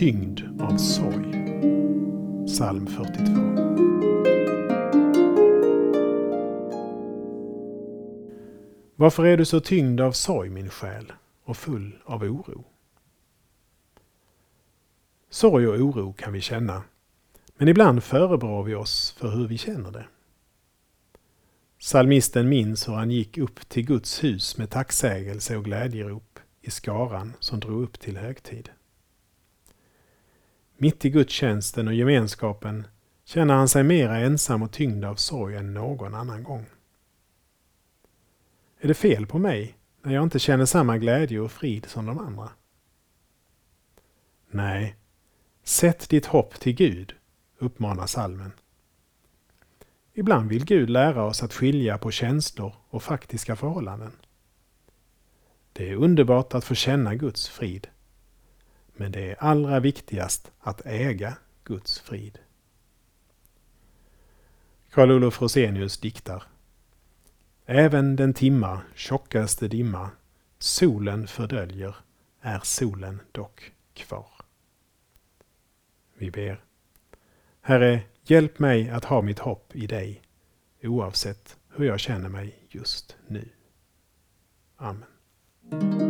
tyngd av sorg. Psalm 42. Varför är du så tyngd av sorg, min själ, och full av oro? Sorg och oro kan vi känna, men ibland förebrår vi oss för hur vi känner det. Salmisten minns hur han gick upp till Guds hus med tacksägelse och glädjerop i skaran som drog upp till högtid. Mitt i gudstjänsten och gemenskapen känner han sig mera ensam och tyngd av sorg än någon annan gång. Är det fel på mig när jag inte känner samma glädje och frid som de andra? Nej, sätt ditt hopp till Gud, uppmanar salmen. Ibland vill Gud lära oss att skilja på känslor och faktiska förhållanden. Det är underbart att få känna Guds frid. Men det är allra viktigast att äga Guds frid. Karl Olof Rosenius diktar. Även den timma, tjockaste dimma, solen fördöljer, är solen dock kvar. Vi ber. Herre, hjälp mig att ha mitt hopp i dig, oavsett hur jag känner mig just nu. Amen.